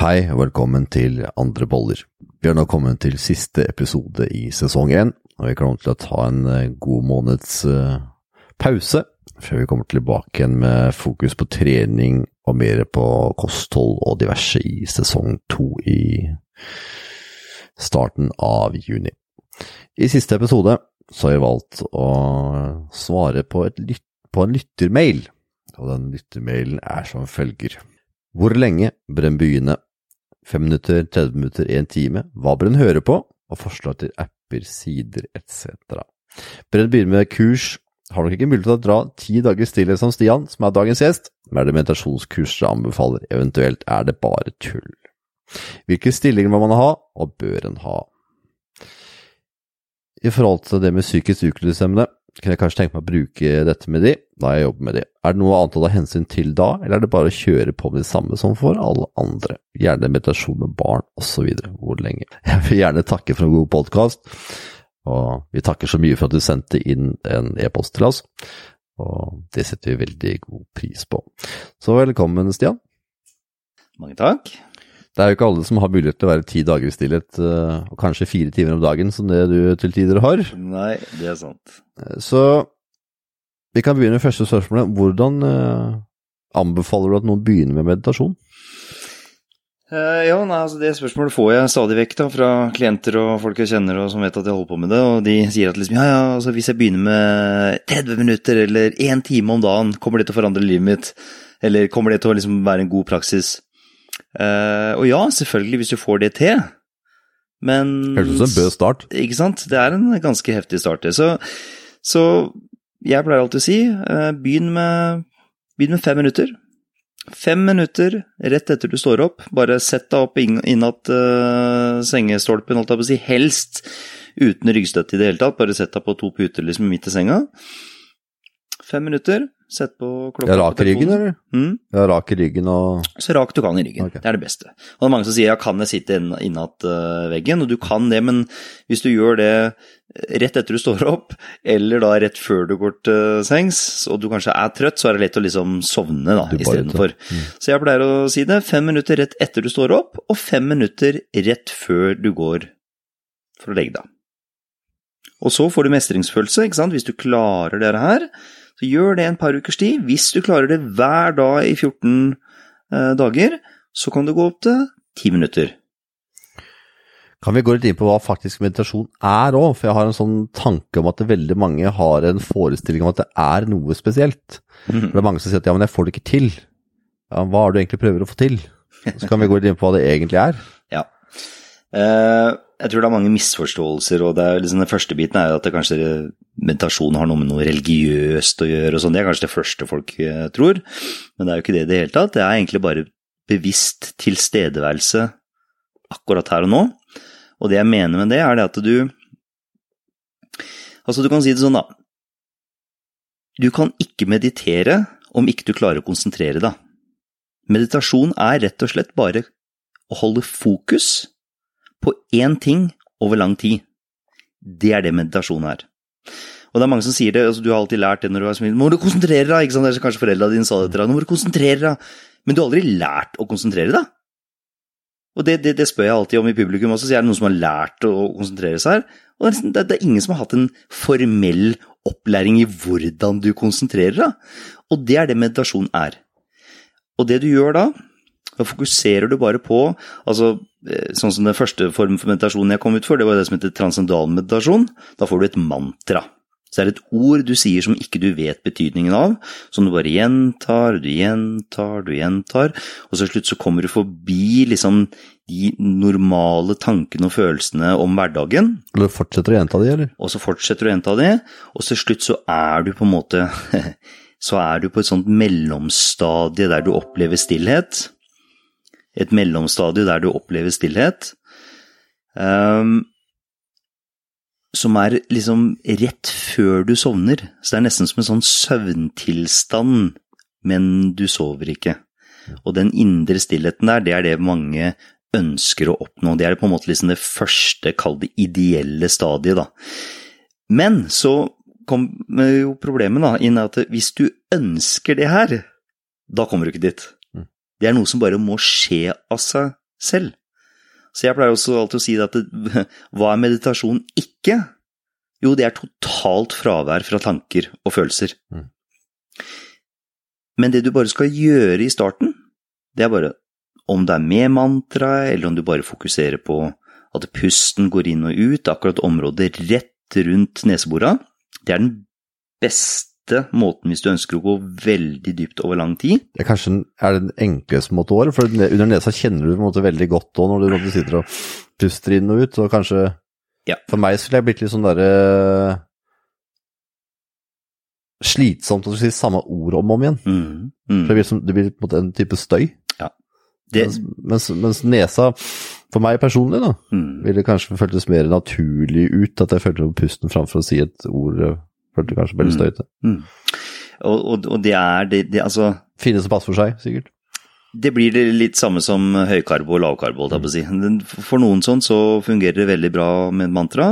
Hei og velkommen til Andre boller. Vi har nå kommet til siste episode i sesong én, og vi kommer til å ta en eh, god måneds uh, pause før vi kommer tilbake igjen med fokus på trening og mer på kosthold og diverse i sesong to i starten av juni. I siste episode så har jeg valgt å svare på, lyt på en lyttermail, og den lyttermailen er som følger. Hvor lenge bør en begynne? Fem minutter, 30 minutter, 1 time? Hva bør en høre på? Og forslag til apper, sider etc. Bør begynner begynne med kurs? Har nok ikke mulighet til å dra ti dager stillhet som Stian, som er dagens gjest, men er det meditasjonskurs dere anbefaler, eventuelt er det bare tull? Hvilke stillinger må man ha, og bør en ha? I forhold til det med psykisk utviklingshemmede, kan jeg kanskje tenke meg å bruke dette med de, da jeg jobber med de. Er det noe annet å ta hensyn til da, eller er det bare å kjøre på med de samme som for alle andre? Gjerne meditasjon med barn, osv. Hvor lenge? Jeg vil gjerne takke for en god podkast, og vi takker så mye for at du sendte inn en e-post til oss, og det setter vi veldig god pris på. Så velkommen, Stian. Mange takk. Det er jo ikke alle som har mulighet til å være ti dager i stillhet, eh, og kanskje fire timer om dagen, som det du til tider har. Nei, det er sant. Eh, så vi kan begynne med første spørsmålet. Hvordan eh, anbefaler du at noen begynner med meditasjon? Ja, nei, altså Det spørsmålet får jeg stadig vekk da, fra klienter og folk jeg kjenner og som vet at jeg holder på med det. Og de sier at liksom, ja, ja, altså hvis jeg begynner med 30 minutter eller 1 time om dagen, kommer det til å forandre livet mitt? Eller kommer det til å liksom være en god praksis? Uh, og ja, selvfølgelig, hvis du får det til. Men Høres ut som en bød start. Ikke sant. Det er en ganske heftig start. Så, så jeg pleier alltid å si uh, begynn, med, begynn med fem minutter. Fem minutter rett etter du står opp. Bare sett deg opp innat uh, sengestolpen, holdt jeg på å si. Helst uten ryggstøtte i det hele tatt. Bare sett deg på to puter liksom midt i senga. Fem minutter. Sett på klokka. Jeg rak i ryggen, eller? Mm? Ja, rak i ryggen og Så rak du kan i ryggen. Okay. Det er det beste. Og det er mange som sier ja, kan jeg sitte inn- innat uh, veggen? Og du kan det, men hvis du gjør det rett etter du står opp, eller da rett før du går til sengs, og du kanskje er trøtt, så er det lett å liksom sovne da, istedenfor. Mm. Så jeg pleier å si det. Fem minutter rett etter du står opp, og fem minutter rett før du går for å legge deg. Og så får du mestringsfølelse, ikke sant. Hvis du klarer det her, så gjør det en par ukers tid. Hvis du klarer det hver dag i 14 eh, dager, så kan det gå opp til 10 minutter. Kan vi gå litt inn på hva faktisk meditasjon er òg? For jeg har en sånn tanke om at veldig mange har en forestilling om at det er noe spesielt. For det er mange som sier at ja, men jeg får det ikke til. Ja, hva er det du egentlig prøver å få til? Så kan vi gå litt inn på hva det egentlig er. Ja. Eh, jeg tror det er mange misforståelser, og det er liksom den første biten er at det kanskje meditasjon har noe med noe religiøst å gjøre og sånn. Det er kanskje det første folk eh, tror, men det er jo ikke det i det hele tatt. Det er egentlig bare bevisst tilstedeværelse akkurat her og nå. Og det jeg mener med det, er det at du Altså, du kan si det sånn, da. Du kan ikke meditere om ikke du klarer å konsentrere deg. Meditasjon er rett og slett bare å holde fokus på én ting over lang tid. Det er det meditasjon er. Og det er mange som sier det, altså du har alltid lært det når du smil. Nå må du konsentrere deg, ikke sant? Det er kanskje foreldra dine sa det til deg. Nå må du konsentrere deg. Men du har aldri lært å konsentrere deg. Og det, det, det spør jeg alltid om i publikum også, så er det noen som har lært å konsentrere seg her. Og det er, det er ingen som har hatt en formell opplæring i hvordan du konsentrerer deg. Og det er det meditasjon er. Og det du gjør da, da fokuserer du bare på altså eh, Sånn som den første formen for meditasjon jeg kom ut for, det var det som heter transcendal meditasjon. Da får du et mantra. Så det er et ord du sier som ikke du vet betydningen av, som du bare gjentar, du gjentar, du gjentar, og så til slutt så kommer du forbi liksom de normale tankene og følelsene om hverdagen, Og du fortsetter å gjenta det, eller? og så fortsetter du å gjenta det, og til slutt så er du på en måte Så er du på et sånt mellomstadie der du opplever stillhet. Et mellomstadie der du opplever stillhet. Um, som er liksom rett før du sovner. Så det er nesten som en sånn søvntilstand, men du sover ikke. Og den indre stillheten der, det er det mange ønsker å oppnå. Det er på en måte liksom det første, kall det ideelle stadiet, da. Men så kommer jo problemet da, inn at hvis du ønsker det her, da kommer du ikke dit. Det er noe som bare må skje av seg selv. Så jeg pleier også alltid å si at det, hva er meditasjon ikke? Jo, det er totalt fravær fra tanker og følelser. Mm. Men det du bare skal gjøre i starten, det er bare om det er med mantraet, eller om du bare fokuserer på at pusten går inn og ut, akkurat området rett rundt neseborene, det er den beste måten hvis du ønsker å gå veldig dypt over lang tid. Det er kanskje den, er den enkleste måten å gjøre, for under nesa kjenner du på en måte veldig godt òg når du, sitter og puster inn og ut, og kanskje Ja. For meg skulle jeg blitt litt sånn derre Slitsomt å si samme ord om og om igjen. Mm, For mm. det blir, som, det blir på en måte en type støy. Det, Mens, mens, mens nesa, for meg personlig, da, mm, ville kanskje føltes mer naturlig ut at jeg følte pusten framfor å si et ord følte kanskje veldig Mm. støyte. mm. Og, og, og det er det, det Altså, Finnes det pass for seg, sikkert. det blir litt samme som høykarbo og lavkarbo, si. For noen sånn så fungerer det veldig bra med et mantra.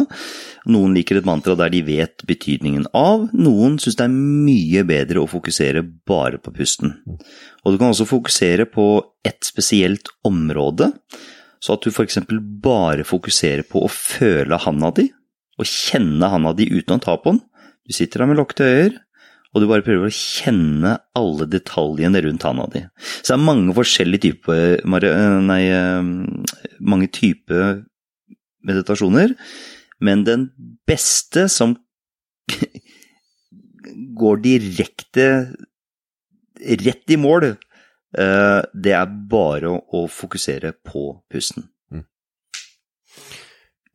Noen liker et mantra der de vet betydningen av. Noen syns det er mye bedre å fokusere bare på pusten. Og du kan også fokusere på ett spesielt område, så at du f.eks. bare fokuserer på å føle handa di, og kjenne handa di uten å ta på den. Du sitter der med lukkede øyne, og du bare prøver å kjenne alle detaljene rundt handa di. Så det er mange forskjellige typer eh, Nei, eh, mange typer meditasjoner, men den beste som går direkte rett i mål, eh, det er bare å- fokusere på pusten.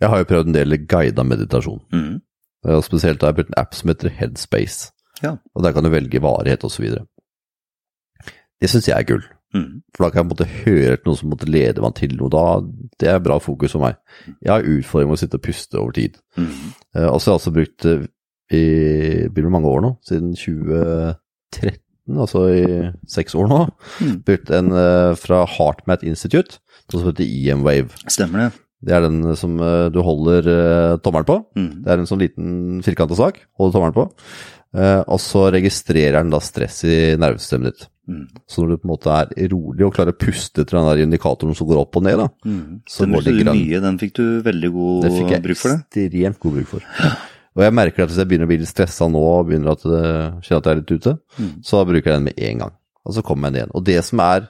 Jeg har jo prøvd en del guida meditasjon. Mhm. Og spesielt har jeg brukt en app som heter Headspace. Ja. Og der kan du velge varighet osv. Det syns jeg er gull. Mm. For da kan jeg måtte høre til noe som måtte lede meg til noe. Da, det er bra fokus for meg. Jeg har utfordringer med å sitte og puste over tid. Mm. Uh, Og så har jeg også brukt det i blir det mange år nå, siden 2013, altså i seks år nå. mm. Brukt en uh, fra HeartMath Institute, som heter EM-Wave. Stemmer det. Det er den som eh, du holder eh, tommelen på. Mm. Det er en sånn liten firkanta sak, holder tommelen på. Eh, og så registrerer den da stress i nervesystemet ditt. Mm. Så når du på en måte er rolig og klarer å puste til den der indikatoren som går opp og ned, da, mm. så Den går det ikke. mye, den fikk du veldig god bruk for? Det fikk jeg ekstremt god bruk for. Og jeg merker at hvis jeg begynner å bli litt stressa nå og begynner at kjenner at jeg er litt ute, Mm. så bruker jeg den med en gang. Og så kommer jeg ned igjen. Og det som er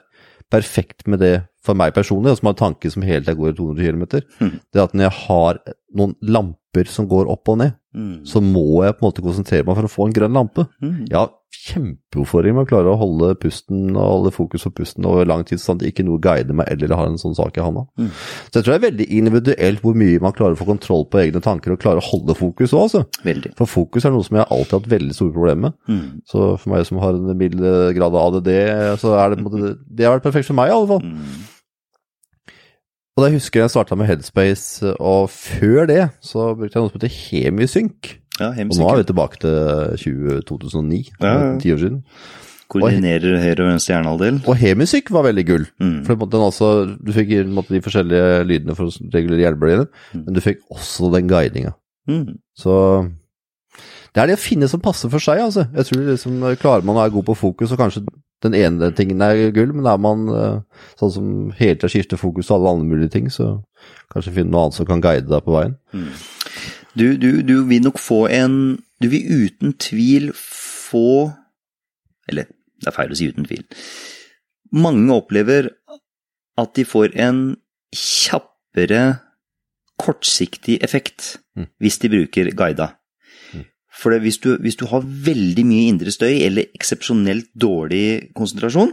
perfekt med det for meg personlig, og som har en tanke som hele tida går i 200 km, Mm. det er at når jeg har noen lamper som går opp og ned, mm. så må jeg på en måte konsentrere meg for å få en grønn lampe. Mm. Jeg har kjempeutfordringer med å klare å holde pusten og holde fokus på pusten over lang tid, sånn at ikke noe guider meg eller har en sånn sak i handa. Mm. Så jeg tror det er veldig individuelt hvor mye man klarer å få kontroll på egne tanker og klarer å holde fokus òg, altså. Veldig. For fokus er noe som jeg alltid har hatt veldig store problemer med. Mhm. Så for meg som har en mild grad av ADD, så er det på en måte Det har vært perfekt for meg, i alle fall. Og da husker jeg jeg starta med Headspace, og før det så brukte jeg noe som heter Hemisync. Ja, Og nå er vi tilbake til 20, 2009, Ja, ja. ti år siden. Koordinerer høyre og venstre hjernehalvdel. Og Hemisync var veldig gull. Mm. For den også, Du fikk måte, de forskjellige lydene for å regulere hjelpebølgene, Mm. men du fikk også den guidinga. Mm. Så det er det å finne som passer for seg, altså. Jeg tror liksom, klarer man å være god på fokus, og kanskje den ene tingen er gull, men er man eh, sånn som hele tida skifter fokus til alle andre mulige ting, så kanskje finne noe annet som kan guide deg på veien. Du, du, du vil nok få en Du vil uten tvil få Eller, det er feil å si uten tvil. Mange opplever at de får en kjappere kortsiktig effekt Mm. hvis de bruker guida. For hvis, du, hvis du har veldig mye indre støy eller eksepsjonelt dårlig konsentrasjon,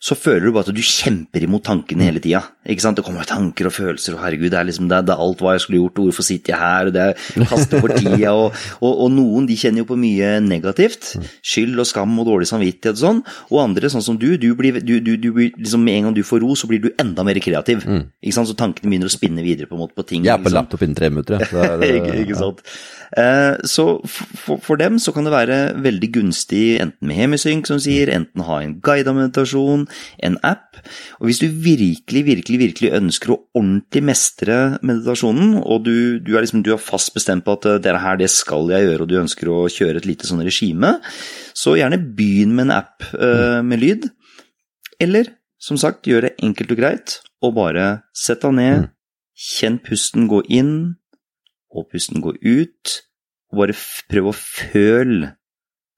så føler du bare at du kjemper imot tankene hele tida. Ikke sant? Det kommer tanker og følelser, og herregud, det er liksom det er, det er alt hva jeg skulle gjort, og hvorfor sitter jeg her, og det er kaste bort tida, og, og, og noen de kjenner jo på mye negativt. Skyld og skam og dårlig samvittighet og sånn. Og andre, sånn som du, du blir, du, du, du blir liksom med en gang du får ro, så blir du enda mer kreativ. Ikke sant? Så tankene begynner å spinne videre på en måte på ting. Jeg er på liksom. laptop innen tre minutter, ikke, ikke sant. Eh, Så for, for dem så kan det være veldig gunstig enten med hemisynk, som sier, enten ha en guidet meditasjon, en app. Og hvis du virkelig, virkelig, virkelig ønsker å ordentlig mestre meditasjonen, og du, du er liksom du er fast bestemt på at eh, det her, det skal jeg gjøre, og du ønsker å kjøre et lite sånn regime, så gjerne begynn med en app eh, med lyd. Eller som sagt, gjør det enkelt og greit, og bare sett deg ned, Mm. kjenn pusten gå inn, og pusten gå ut, og bare prøv å føle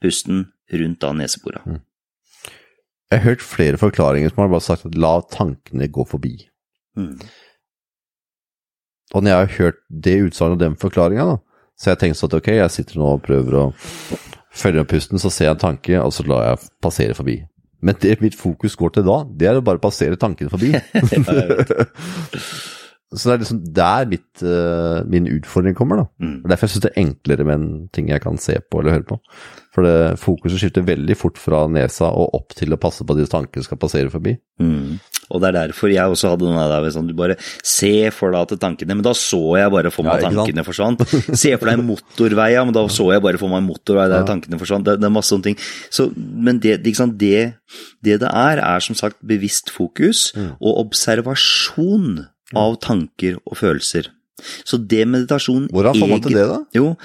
pusten rundt da neseborene. Jeg har hørt flere forklaringer som har bare sagt at la tankene gå forbi. Mm. Og når jeg har hørt det utsagnet og den forklaringa, så har jeg tenkt sånn at ok, jeg sitter nå og prøver å følge opp pusten, så ser jeg en tanke, og så lar jeg passere forbi. Men det mitt fokus går til da, det er å bare passere tankene forbi. så det er liksom der mitt, uh, min utfordring kommer, da. Mm. Derfor jeg synes det er enklere med en ting jeg kan se på eller høre på. For det, fokuset skifter veldig fort fra nesa og opp til å passe på at de tankene skal passere forbi. Mm. Og det er derfor jeg også hadde noe der sånn, du bare se for deg at tankene Men da så jeg bare for meg Ja, tankene forsvant. Se for deg motorvei, ja, men da så jeg bare for meg en motorvei der Ja. tankene forsvant. Det, det er masse sånne ting. Så, men det, sant, det, det det er, er som sagt bevisst fokus Mm. og observasjon av tanker og følelser. Så det meditasjon Hvordan får man til det, da? Jo,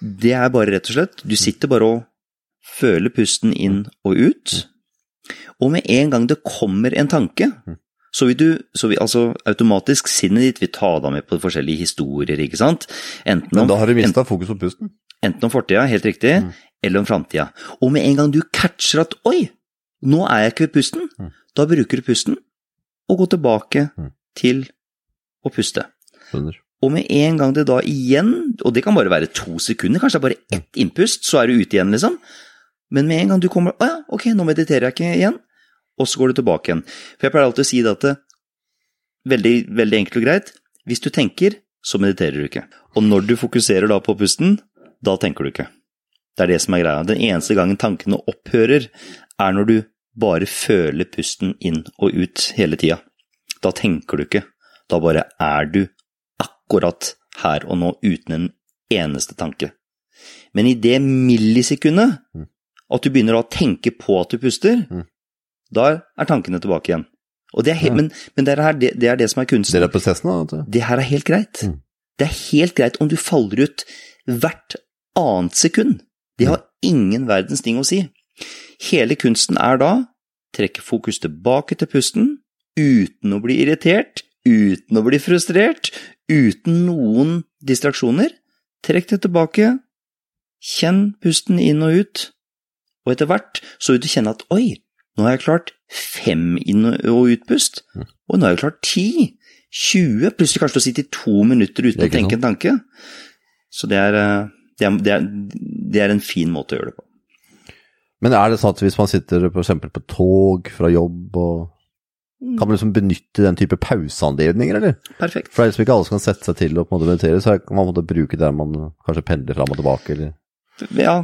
det er bare rett og slett Du sitter bare og føler pusten inn og ut. Og med en gang det kommer en tanke, så vil du så vil, altså automatisk sinnet ditt vil ta deg med på forskjellige historier, ikke sant? Enten Men da har du mista fokus på pusten. enten om fortida, helt riktig, Mm. eller om framtida. Og med en gang du catcher at oi, nå er jeg ikke ved pusten, Mm. da bruker du pusten og går tilbake Mm. til å puste. Skjønner. Og med en gang det da igjen, og det kan bare være to sekunder, kanskje det er bare ett innpust, så er du ute igjen, liksom. Men med en gang du kommer Å ja, ok, nå mediterer jeg ikke igjen. Og så går du tilbake igjen. For jeg pleier alltid å si det at det, veldig, veldig enkelt og greit, hvis du tenker, så mediterer du ikke. Og når du fokuserer da på pusten, da tenker du ikke. Det er det som er greia. Den eneste gangen tankene opphører, er når du bare føler pusten inn og ut hele tida. Da tenker du ikke. Da bare er du akkurat her og nå uten en eneste tanke. Men i det millisekundet Mm. at du begynner å tenke på at du puster, Mm. da er tankene tilbake igjen. Og det er, men, men det, er det, det er det som er kunsten. Det er prosessen, da. Det her er helt greit. Mm. Det er helt greit om du faller ut hvert annet sekund. Det har ingen verdens ting å si. Hele kunsten er da trekke fokus tilbake til pusten, uten å bli irritert, uten å bli frustrert, uten noen distraksjoner. Trekk deg tilbake, kjenn pusten inn og ut, og etter hvert så vil du kjenne at oi, nå har jeg klart fem inn- og utpust, Mm. og nå har jeg klart ti. 20, plutselig kanskje å sitte i to minutter uten å tenke en tanke. Så det er, eh, det, er, det, er, det er en fin måte å gjøre det på. Men er det sånn at hvis man sitter for på tog fra jobb, og kan man liksom benytte den type pauseanledninger, eller? Perfekt. For det er liksom ikke alle som kan sette seg til å på en måte meditere, så kan man på en måte bruke det der man kanskje pendler fram og tilbake, eller Ja,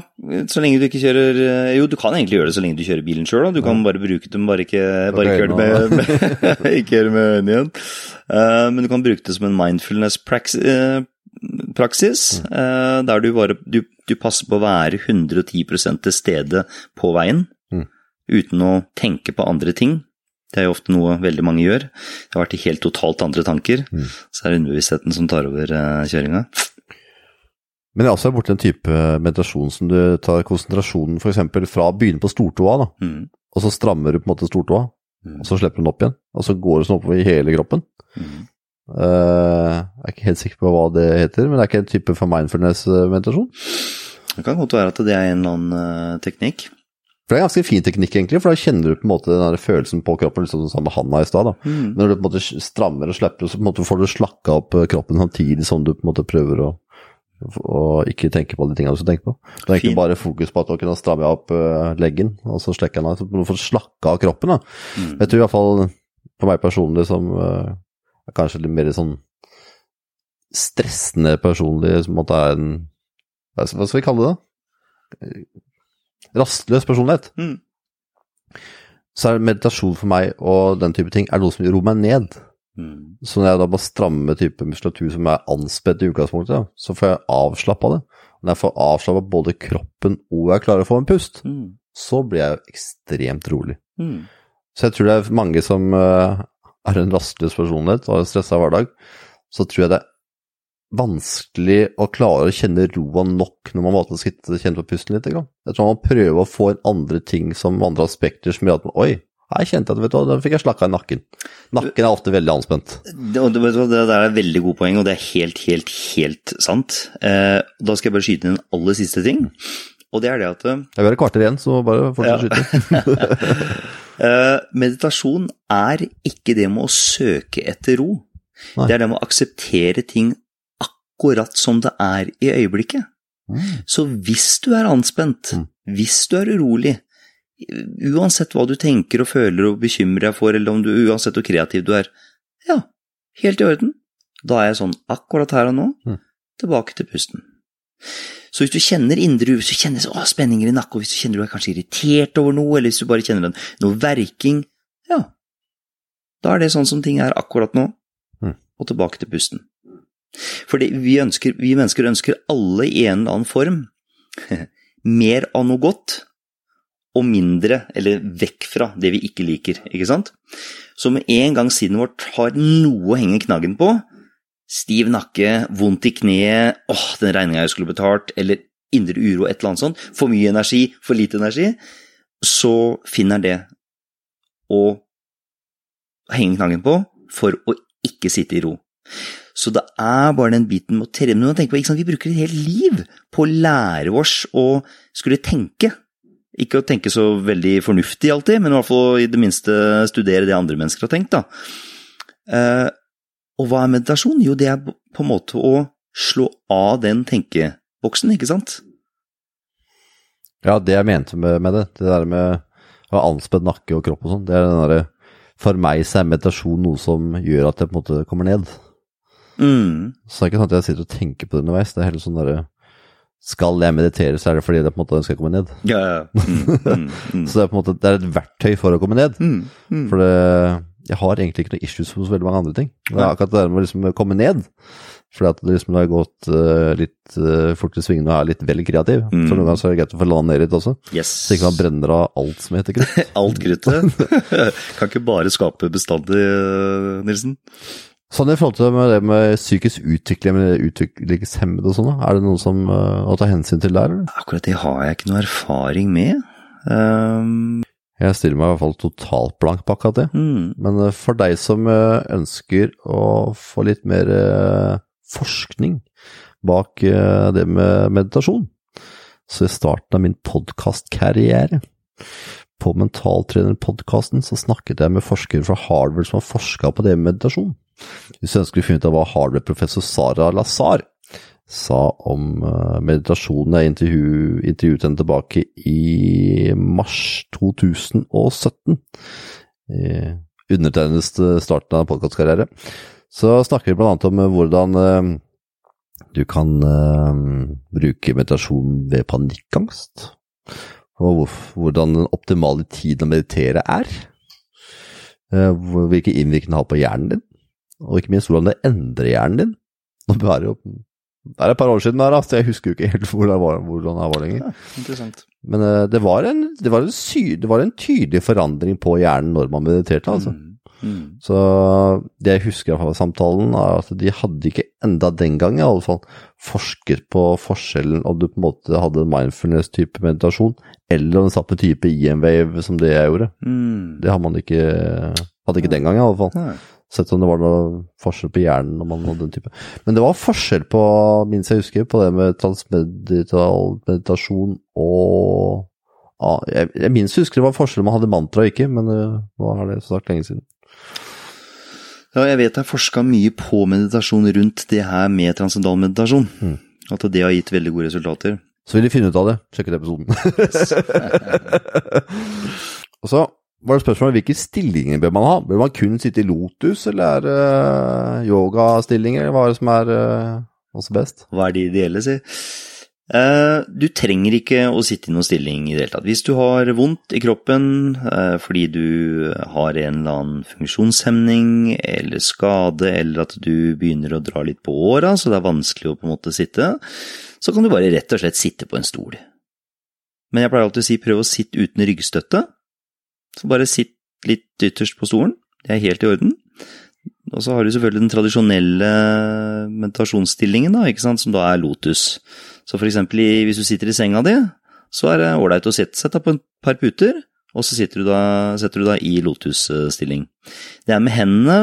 så lenge du ikke kjører eh, Jo, du kan egentlig gjøre det så lenge du kjører bilen sjøl, Du kan bare bruke det, men bare ikke, bare ikke gjøre det med, med, ikke gjøre det med øynene igjen. Uh, men du kan bruke det som en mindfulness-praksis, Mm. der du bare du, du passer på å være 110 til stede på veien, Mm. uten å tenke på andre ting. Det er jo ofte noe veldig mange gjør. Det har vært i helt totalt andre tanker. Mm. Så er det underbevisstheten som tar over uh, kjøringa. Men jeg har også borti en type meditasjon som du tar konsentrasjonen f.eks. fra å begynne på stortåa, da, Mm. og så strammer du på en måte stortåa, Mm. og så slipper du den opp igjen, og så går du sånn oppover i hele kroppen. Eh, jeg er ikke helt sikker på hva det heter, men det er ikke en type for mindfulness-meditasjon. Det kan godt være at det er en eller annen eh, teknikk. For det er en ganske fin teknikk, egentlig, for da kjenner du på en måte den følelsen på kroppen, liksom som med handa i stad. da. Mm. Når du på en måte strammer og slipper, så på en måte får du slakka opp eh, kroppen samtidig som du på en måte prøver å, å ikke tenke på de tingene du skal tenke på. Det er ikke fin. bare fokus på at du kan stramme opp eh, leggen, og så slekker jeg den av. Du får slakka av kroppen. da. Mm. Jeg tror i hvert fall for meg personlig som eh, er kanskje litt mer sånn stressende personlig, som det er en hva skal vi kalle det? da? Rastløs personlighet. Mm. Så er meditasjon for meg og den type ting er noe som roer meg ned. Mm. Så når jeg da må stramme type muskulatur som er anspent i utgangspunktet, så får jeg avslappa det. Når jeg får avslappa både kroppen og jeg klarer å få en pust, Mm. så blir jeg ekstremt rolig. Mm. Så jeg tror det er mange som eh, er en rastløs personlighet og har en stressa hverdag, så tror jeg det er vanskelig å klare å kjenne roa nok når man måtte sitte og kjenne på pusten litt. Jeg tror man må prøve å få inn andre ting som andre aspekter som gjør at man, oi, Her kjente jeg at vet du, da fikk jeg slakka i nakken. Nakken er ofte veldig anspent. Det, det, det er et veldig godt poeng, og det er helt, helt, helt sant. Eh, da skal jeg bare skyte inn en aller siste ting, og det er det at Vi Jeg vil ha et kvarter igjen, så bare fortsett å skyte. eh, meditasjon er ikke det med å søke etter ro. Nei. Det er det med å akseptere ting akkurat som det er i øyeblikket. Mm. Så hvis du er anspent, Mm. hvis du er urolig, uansett hva du tenker og føler og bekymrer deg for, eller om du, uansett hvor kreativ du er, ja, helt i orden. Da er jeg sånn akkurat her og nå, Mm. tilbake til pusten. Så hvis du kjenner indre hvis du kjenner å, spenninger i nakken, hvis du kjenner du er kanskje irritert over noe, eller hvis du bare kjenner en, noe verking, ja, da er det sånn som ting er akkurat nå, og tilbake til pusten. Fordi vi, ønsker, vi mennesker ønsker alle i en eller annen form mer av noe godt, og mindre, eller vekk fra, det vi ikke liker, ikke sant? Så med en gang sinnet vårt har noe å henge knaggen på, stiv nakke, vondt i kneet, åh, den regninga jeg skulle betalt, eller indre uro, et eller annet sånt, for mye energi, for lite energi, så finner det å henge knaggen på for å ikke sitte i ro. Så det er bare den biten med å trene med å tenke på? Vi bruker et helt liv på å lære oss å skulle tenke. Ikke å tenke så veldig fornuftig alltid, men i hvert fall i det minste studere det andre mennesker har tenkt. Eh, og hva er meditasjon? Jo, det er på en måte å slå av den tenkeboksen, ikke sant? Ja, det jeg mente med, med det, det der med å ha anspent nakke og kropp og sånn, det er den derre For meg så er meditasjon noe som gjør at jeg på en måte kommer ned. Mm. Så det er ikke sånn at jeg sitter og tenker på det underveis. Det er heller sånn derre Skal jeg meditere, så er det fordi det på en måte ønsker å komme ned. Ja, ja. Mm, mm, mm. Så det er på en måte Det er et verktøy for å komme ned. Mm, mm. For det, jeg har egentlig ikke noe issues så veldig mange andre ting. Det er akkurat det der med å liksom komme ned. Fordi at det liksom har gått uh, litt uh, fort i svingene og er litt vel kreativ. Mm. Så noen ganger så er det greit å få landa ned litt også. Yes. Så ikke man brenner av alt som heter krutt. Alt kruttet. kan ikke bare skape bestandig, eh, Nilsen. Sånn i forhold til med det med psykisk utvikling, med utviklingshemmede og sånn, er det noe som uh, å ta hensyn til der, eller? Akkurat det har jeg ikke noe erfaring med. Um, Jeg stiller meg i hvert fall totalt blank på akkurat det. mm, Men eh, for deg som eh, ønsker å få litt mer forskning bak det med meditasjon, så i starten av min podkastkarriere på Mentaltrenerpodkasten så snakket jeg med forskere fra Harvard som har forska på det med meditasjon. Hvis du ønsker å finne ut av hva Harvard-professor Sara Lazar sa om meditasjonen, meditasjon. Jeg intervju, intervjuet henne tilbake i mars 2017. I undertegnedes starten av podkastkarriere. Så snakker vi annet om eh, hvordan eh, du kan eh, bruke meditasjon ved panikkangst. Og hvordan den optimale tiden å meditere er. Eh, Hvilken innvirkning det har på hjernen din. Og ikke minst hvordan det endrer hjernen din. Nå bærer jo det er et par år siden, der, så jeg husker jo ikke helt hvordan jeg var, hvordan jeg var lenger. ja. Men eh, det var, en, det, var en sy, det var en tydelig forandring på hjernen når man mediterte, altså. Mm, mm. Så det jeg husker fra samtalen, er at de hadde ikke enda den gang i alle fall forsket på forskjellen om du på en måte hadde mindfulness-type meditasjon, eller om du satt på type IM-wave som det jeg gjorde. Mm. Det hadde man ikke, hadde ikke den gang i alle fall. Nei. Sett om det var noe forskjell på hjernen når man hadde den type. Men det var forskjell på, minst jeg husker, på det med transmedital meditasjon og ja, jeg, jeg minst husker det var forskjell om man hadde mantra og ikke, men uh, nå er det så sagt lenge siden. Ja, jeg vet jeg er forska mye på meditasjon rundt det her med transcendal meditasjon. Mm. At det har gitt veldig gode resultater. Så vil de finne ut av det, sjekk ut episoden. og så var det spørsmålet hvilke stillinger bør man ha? Bør man kun sitte i lotus, eller er det yogastillinger? Hva er det som er uh, også best? Hva er det ideelle, si? Eh, du trenger ikke å sitte i noen stilling i det hele tatt. Hvis du har vondt i kroppen eh, fordi du har en eller annen funksjonshemning eller skade, eller at du begynner å dra litt på åra, så det er vanskelig å på en måte sitte, så kan du bare rett og slett sitte på en stol. Men jeg pleier alltid å si prøv å sitte uten ryggstøtte. Så bare sitt litt ytterst på stolen. Det er helt i orden. Og så har du selvfølgelig den tradisjonelle meditasjonsstillingen, da, ikke sant, som da er lotus. Så for eksempel hvis du sitter i senga di, så er det ålreit å sette seg på et par puter, og så du da, setter du deg i lotusstilling. Det er med hendene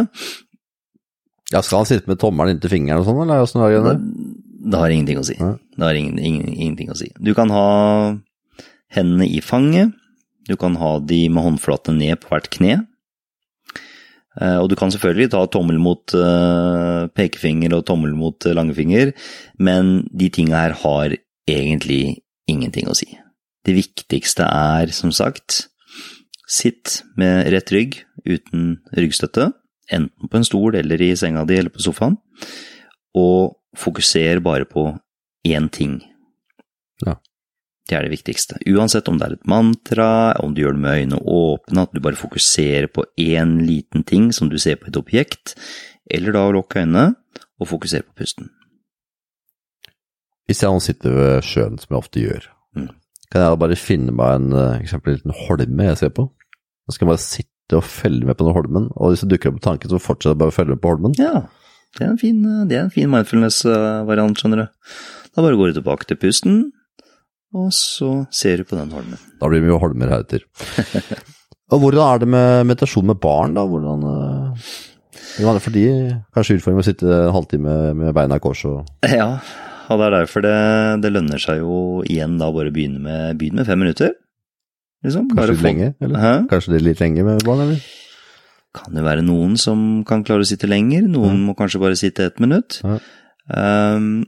Ja, Skal han sitte med tommelen inntil fingeren og sånn, eller åssen er det? det? det har ingenting å si. Det har ingen, ingen, ingenting å si. Du kan ha hendene i fanget, du kan ha de med håndflatene ned på hvert kne. Eh, Og du kan selvfølgelig ta tommel mot eh, pekefinger og tommel mot eh, langfinger, men de tinga her har egentlig ingenting å si. Det viktigste er, som sagt, sitt med rett rygg uten ryggstøtte, enten på en stol eller i senga di eller på sofaen, og fokuser bare på én ting. Ja. Det er det viktigste. Uansett om det er et mantra, om du gjør det med øynene åpne, at du bare fokuserer på én liten ting som du ser på et objekt, eller da å lukke øynene og fokusere på pusten. Hvis jeg nå sitter ved sjøen, som jeg ofte gjør, Mm. kan jeg da bare finne meg en eh, eksempel, en liten holme jeg ser på? Så skal jeg bare sitte og følge med på den holmen, og hvis det dukker opp en tanke, så fortsetter jeg bare å følge med på holmen. Ja, det er en fin, det en fin mindfulness-variant, skjønner du. Da bare går du tilbake til pusten, og så ser du på den holmen. Da blir det mye holmer heretter. og hvordan er det med meditasjon med barn, da? Hvordan eh, hvordan er det for de kanskje utfordring å sitte en halvtime med beina i kors og Ja, og det er derfor det, det lønner seg jo igjen da bare begynne med, begynne med fem minutter. Liksom. Kanskje litt få- lenge? Eller? Hæ? Kanskje det er litt lenge med barn, eller? Kan det være noen som kan klare å sitte lenger, noen må kanskje bare sitte ett minutt. Ja. Um,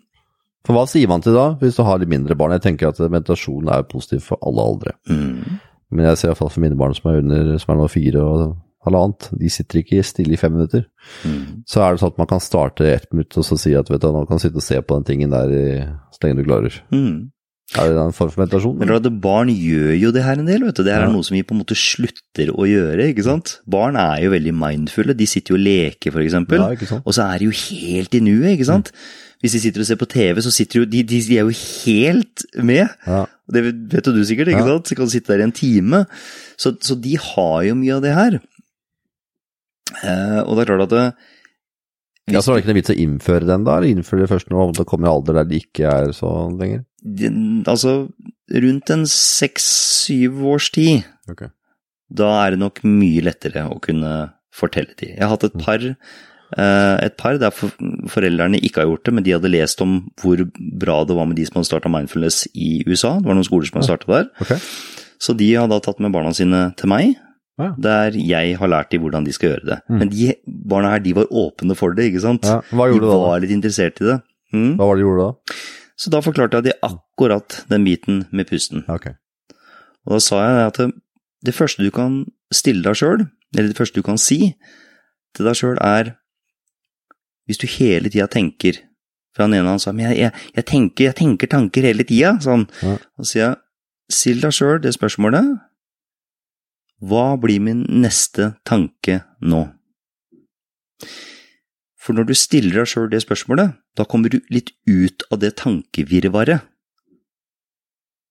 For hva sier man til da, hvis du har litt mindre barn? Jeg tenker at meditasjon er positiv for alle aldre. mm, Men jeg ser i hvert fall for mine barn som er under, som er nå fire og halvannet, de sitter ikke stille i fem minutter. mm. Så er det sånn at man kan starte ett minutt og så si at vet du, nå kan du sitte og se på den tingen der i, så lenge du klarer. Mm. Er det en form for meditasjon? Men at barn gjør jo det her en del, vet du. Det her Ja. er noe som vi på en måte slutter å gjøre, ikke sant. Barn er jo veldig mindfulle. De sitter jo og leker, eksempel. Ja. Og så er de jo helt i nuet, ikke sant. Hvis de sitter og ser på TV, så sitter jo de, de, de er jo helt med. Ja. Det vet jo du sikkert, ikke Ja. sant? Så kan du sitte der i en time. Så, så de har jo mye av det her. Eh, og det er klart at det, ja, så er det ikke noe vits å innføre den da, eller innføre det først når det kommer i alder der det ikke er sånn lenger? den- altså, rundt en seks-syv års tid, Okay. da er det nok mye lettere å kunne fortelle de. Jeg har hatt et par, eh, et par der foreldrene ikke har gjort det, men de hadde lest om hvor bra det var med de som hadde starta mindfulness i USA. Det var noen skoler som hadde starta der. Okay. Så de har da tatt med barna sine til meg, Ja. der jeg har lært dem hvordan de skal gjøre det. Mm. Men de barna her, de var åpne for det, ikke sant? Ja. Hva de gjorde du da? var litt interessert i det. Mm. Hva var det du gjorde da? Så da forklarte jeg de akkurat den biten med pusten. Okay. Og da sa jeg at det første du kan stille deg sjøl, eller det første du kan si til deg sjøl, er hvis du hele tida tenker For han ene han sa men jeg, jeg, jeg, tenker, jeg tenker tanker hele tida, sånn. Ja. Og så sier jeg still deg sjøl det spørsmålet Hva blir min neste tanke nå? For når du stiller deg sjøl det spørsmålet, da kommer du litt ut av det tankevirvaret.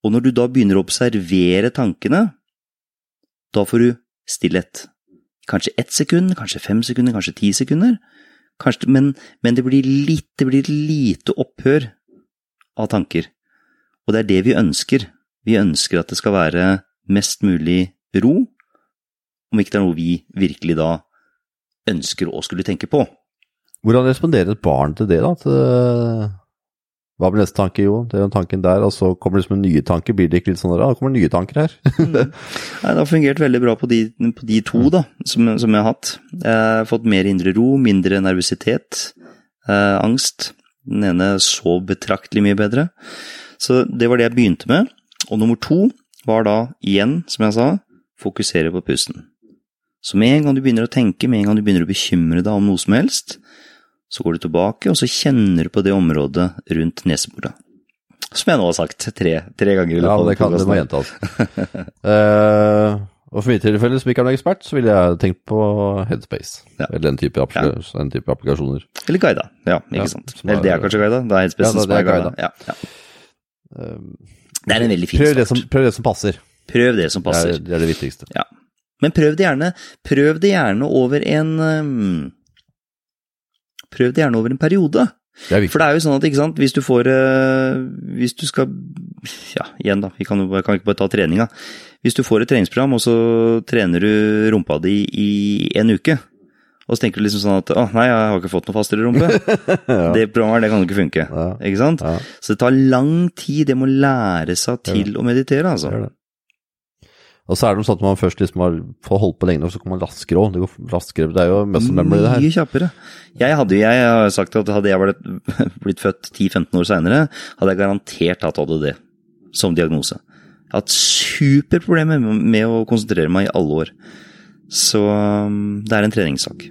Og når du da begynner å observere tankene, da får du stillhet. Kanskje ett sekund, kanskje fem sekunder, kanskje ti sekunder. Kanskje, men, men det, blir litt, det blir lite opphør av tanker. Og det er det vi ønsker. Vi ønsker at det skal være mest mulig ro, om ikke det er noe vi virkelig da ønsker å skulle tenke på. Hvordan responderer et barn til det, da? Til hva blir neste tanke? Jo, det er jo tanken der, og så kommer det liksom en nye tanke. Blir det ikke litt sånn der, ah, det kommer nye tanker her? Nei, det har fungert veldig bra på de, på de to da, som, som jeg har hatt. Jeg har fått mer indre ro, mindre nervøsitet, eh, angst. Den ene sov betraktelig mye bedre. Så det var det jeg begynte med. Og nummer to var da igjen, som jeg sa, fokusere på pusten. Så med en gang du begynner å tenke, med en gang du begynner å bekymre deg om noe som helst, så går du tilbake, og så kjenner du på det området rundt neseboret. Som jeg nå har sagt tre, tre ganger. Ja, det, kan, det må gjentas. uh, og for mitt tilfelle, som ikke er noen ekspert, så ville jeg tenkt på Headspace. Ja. Eller den type, ja. type applikasjoner. Eller guida, ja, ikke Ja, sant. er- Eller det er kanskje guida, det er Headspace som det er guida. Eh, Det er en veldig fin prøv, det som, start. prøv det som passer. Prøv det som Det er, passer. det er det viktigste. Ja. Men prøv det gjerne, prøv det gjerne over en um, Prøv det gjerne over en periode. Det er. For det er jo sånn at, ikke sant, hvis du får eh, Hvis du skal Ja, igjen, da. Vi kan jo kan ikke bare ta treninga. Hvis du får et treningsprogram, og så trener du rumpa di i en uke, og så tenker du liksom sånn at å nei, jeg har ikke fått noe fastere rumpe. Det programmet det kan jo ikke funke. Ja. Ikke sant? Ja. Så det tar lang tid, det må lære seg til å meditere, altså. Er det. Og så er det sånn at man først liksom har får holdt på lenge, og så kommer man raskere òg. Det går raskere. Det er jo muscle memory, det her. Mye kjappere. Jeg hadde jeg har sagt at hadde jeg blitt født 10-15 år seinere, hadde jeg garantert hatt ADD som diagnose. Jeg har hatt superproblemer med, med å konsentrere meg i alle år. Så um, det er en treningssak.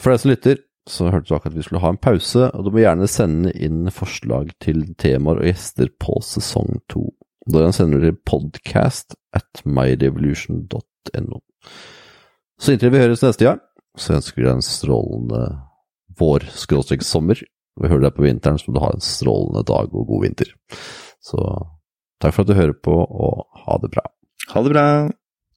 For deg som lytter, så hørte du akkurat at vi skulle ha en pause, og du må gjerne sende inn forslag til temaer og gjester på sesong to. Da sender du til podcast at myrevolution.no. Så inntil vi høres neste gang, så ønsker vi deg en strålende vår-sommer. Vi hører deg på vinteren, så må du ha en strålende dag og god vinter. Så takk for at du hører på, og ha det bra. Ha det bra.